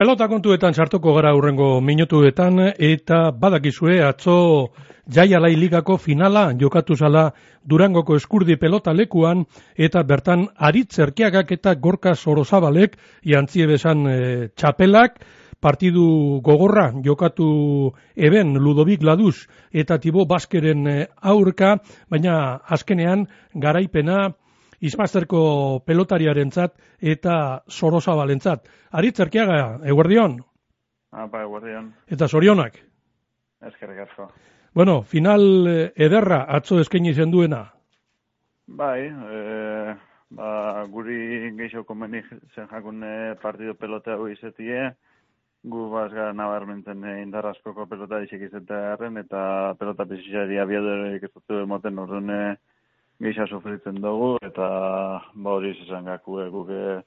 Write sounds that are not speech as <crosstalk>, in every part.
Pelota kontuetan sartuko gara urrengo minutuetan eta badakizue atzo Jaialai Ligako finala jokatu zala Durangoko eskurdi pelota lekuan eta bertan aritz erkiagak eta gorka sorozabalek jantzie besan e, txapelak partidu gogorra jokatu eben Ludovik Laduz eta Tibo Baskeren e, aurka, baina azkenean garaipena izmazterko pelotariarentzat eta sorozabalentzat. Aritz erkiaga, eguerdion? Apa, eguerdion. Eta sorionak? Ezkerrik asko. Bueno, final eh, ederra atzo eskaini zen duena? Bai, e, ba, guri geixo komeni zen jakune partido pelota hau izetie, gu bazga nabarmentzen indarraskoko pelota izek izetearen, eta pelota bizitxari abiadoreik ez dut emoten ordune geisha sufritzen dugu, eta ba hori izan gaku guke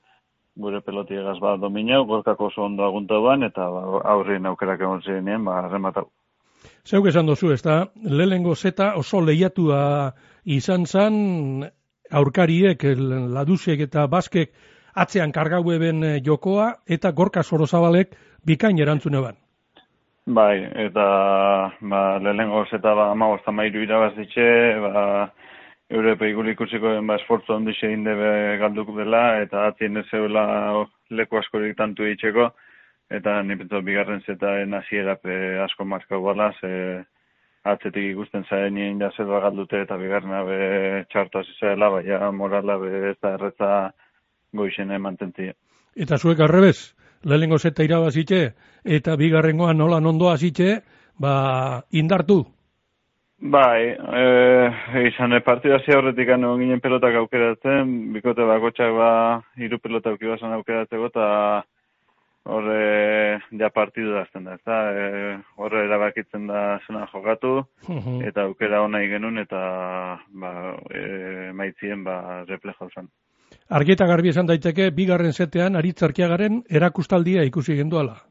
gure peloti egaz ba dominau, gorkako oso ondo aguntaban, eta ba, aurrin aukerak egon zirenien, ba, rematau. Zeuk esan dozu, ez da, lehengo zeta oso lehiatua izan zan, aurkariek, ladusek eta baskek atzean kargau eben eh, jokoa, eta gorka sorozabalek bikain erantzune ban. Bai, eta ba, lehengo zeta ba, ama mairu irabazitxe, ba, Europe ikusiko den ba esfortzu handi egin debe galduk dela eta atzien ez zeula leku askorik tantu itxeko eta ni pentsa bigarren zetaen hasiera asko marka bala ze atzetik ikusten zaen nien ja zer galdute eta bigarrena be txartu zela baina morala be ez da erretza goixen mantentzia. Eta zuek arrebez, lehenengo zeta irabazitxe eta bigarrengoan nola nondoa zitxe, ba indartu, Bai, e, izan e, partida zi horretik anu ginen pelotak aukeratzen, bikote bakotxak ba, iru pelota aukibazan aukeratzeko, eta horre ja partidu dazten da, eta e, horre erabakitzen da zena jokatu, eta aukera hona genuen eta ba, e, maitzien ba, refleja usan. Argieta garbi esan daiteke, bigarren zetean, aritzarkiagaren erakustaldia ikusi genduala.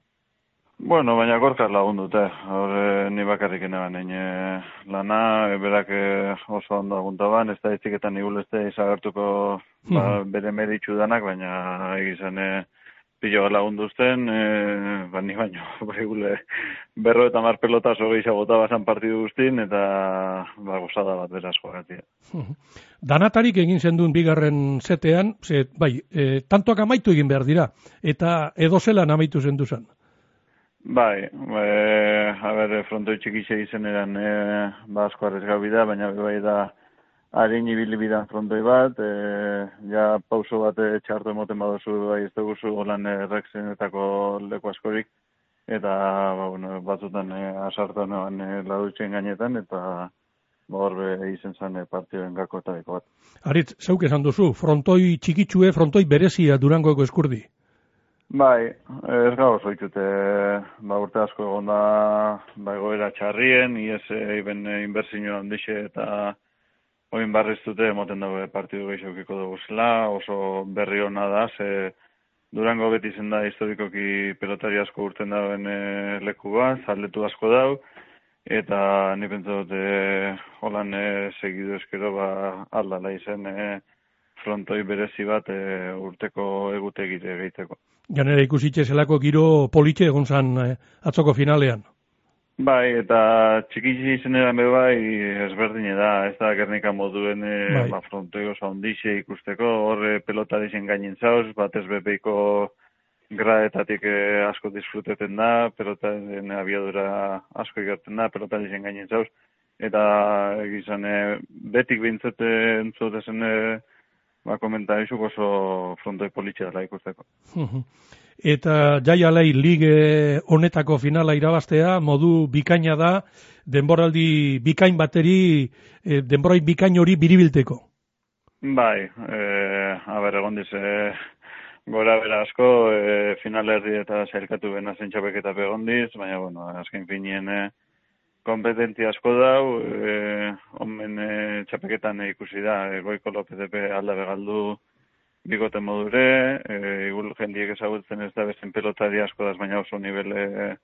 Bueno, baina gorkaz lagundute, hor ni bakarrik eneban egin lana, berak eh, oso ondo agunta ban, ez da iztiketan nigul ez da izagartuko ba, hmm. bere meritxu danak, baina egizan e, pilo lagundu uzten, e, ba, ni baino, <laughs> begule, berro eta mar pelota zo gehiago gota bazan partidu guztin, eta ba, gozada bat beraz joagatia. Hmm. Danatarik egin zendun bigarren zetean, ze, bai, e, tantoak amaitu egin behar dira, eta edo zelan amaitu zendu zen. Bai, e, a ber, frontoi txikitxe izen eran, e, ba, asko arrezgau bida, baina bai da harin ibili bidan frontoi bat, e, ja pauso bat txartu emoten badozu, bai, ez dugu holan errekzenetako leku askorik, eta, ba, bueno, batzutan e, asartu noan e, ladutzen gainetan, eta hor izen zan e, partioen gako eta bat. Aritz, zeuk esan duzu, frontoi txikitsue, frontoi berezia durangoeko eskurdi? Bai, ez gau oso ikute, ba, urte asko egon da, ba, egoera txarrien, ies eiben inbertsio handixe eta oin barriztute, moten dago partidu gehiago dugu zela, oso berri hona da, ze Durango beti zen da historikoki pelotari asko urten dauen e, leku bat, zaldetu asko dau, eta ni pentsa dute holan e, segidu eskero ba, aldala izen e, frontoi berezi bat e, urteko egutegire gehitzeko. Ganera ikusitxe zelako giro politxe egon zan eh, atzoko finalean. Bai, eta txikitzi izenean be bai ezberdin da, ez da gernika moduen e, bai. ba, frontoi oso ondixe ikusteko, horre pelota dizen gainin zauz, bat ez graetatik e, asko disfruteten da, pelota den abiadura asko ikerten da, pelota dizen gainin zauz, eta egizan e, betik bintzeten entzutezen e, ba, komentarizu oso frontoi politxe dela ikusteko. Eta jai alai lige honetako finala irabaztea, modu bikaina da, denboraldi bikain bateri, e, denborai bikain hori biribilteko. Bai, e, aber egon dize, gora bera asko, e, final erdi eta zailkatu bena zentxapek eta pegondiz, baina, bueno, azken finien, e, kompetentzia asko dau, e, omen e, txapeketan ikusi da, e, goiko lopetepe alda begaldu bigote modure, e, igul jendiek ezagutzen ez da bezen pelotari asko daz, baina oso nivele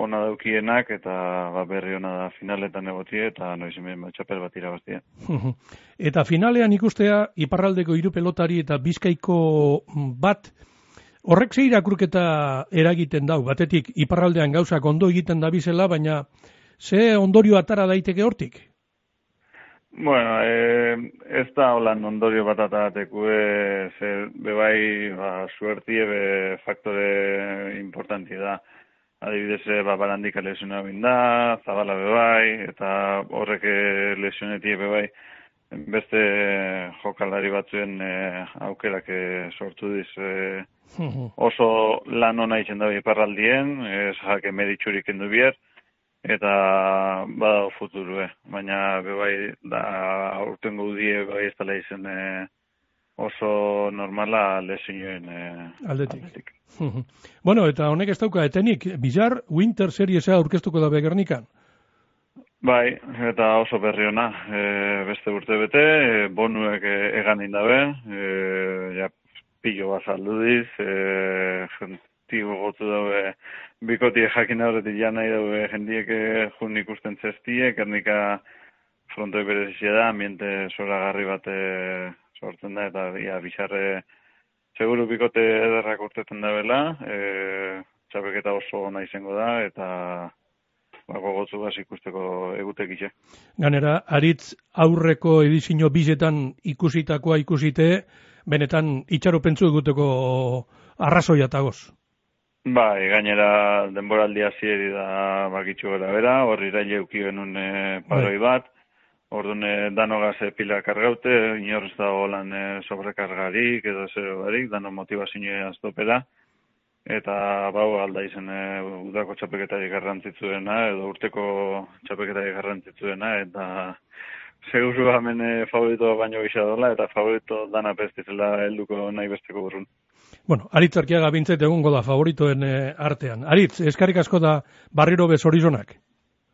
ona daukienak, eta ba, berri ona da finaletan egotie, eta noiz hemen txapel bat irabaztia. <laughs> eta finalean ikustea, iparraldeko hiru pelotari eta bizkaiko bat, Horrek ze irakurketa eragiten dau, batetik iparraldean gauzak ondo egiten da bizela, baina ze ondorio atara daiteke hortik? Bueno, e, ez da holan ondorio bat atateku, e, ze bebai ba, suertie be faktore importanti da. Adibidez, e, ba, barandik lesiona da, zabala bebai, eta horrek lesionetie bebai, beste jokalari batzuen e, aukerak e, sortu diz e, oso lan hona izen da iparraldien, ez jake meditxurik endu bier, eta bada futuru, eh. baina bebai da aurten gaudie bai ez dela izen eh, oso normala lesinuen eh, aldetik. aldetik. bueno, eta honek ez dauka etenik, Bizar Winter Seriesa aurkeztuko da Begernikan? Bai, eta oso berri ona, e, beste urte bete, e, bonuek e, egan indabe, e, ja, pilo bat saldudiz, e, tigo gotu daue bikotie jakin horretik ja nahi daue jendiek eh, jun ikusten zestie, kernika frontoi berezizia da, ambiente soragarri bat eh, sortzen da, eta ia, bizarre seguru bikote ederrak urtetzen da bela, e, txapeketa oso nahi izango da, eta bako gotzu bas ikusteko egutek itxe. Ganera, aritz aurreko edizio bizetan ikusitakoa ikusite, benetan itxaropentsu eguteko arrazoia tagoz. Bai, gainera denboraldi hasieri da bakitxu gara bera, horri iraile euki genuen e, paroi bai. bat, orduan e, danogaz e, pila kargaute, inorrez da holan e, sobrekargarik edo zero barik, dano motivazioa aztopera, eta bau alda izen e, udako txapeketari garrantzitzuena, edo urteko txapeketari garrantzitzuena, eta seguru hemen e, favorito baino gisa eta favorito dana pestizela helduko nahi besteko burrun. Bueno, Aritz Arkiaga bintzet egongo da favoritoen eh, artean. Aritz, eskarrik asko da barriro bez horizonak.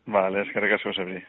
Vale, eskarrik asko zebri.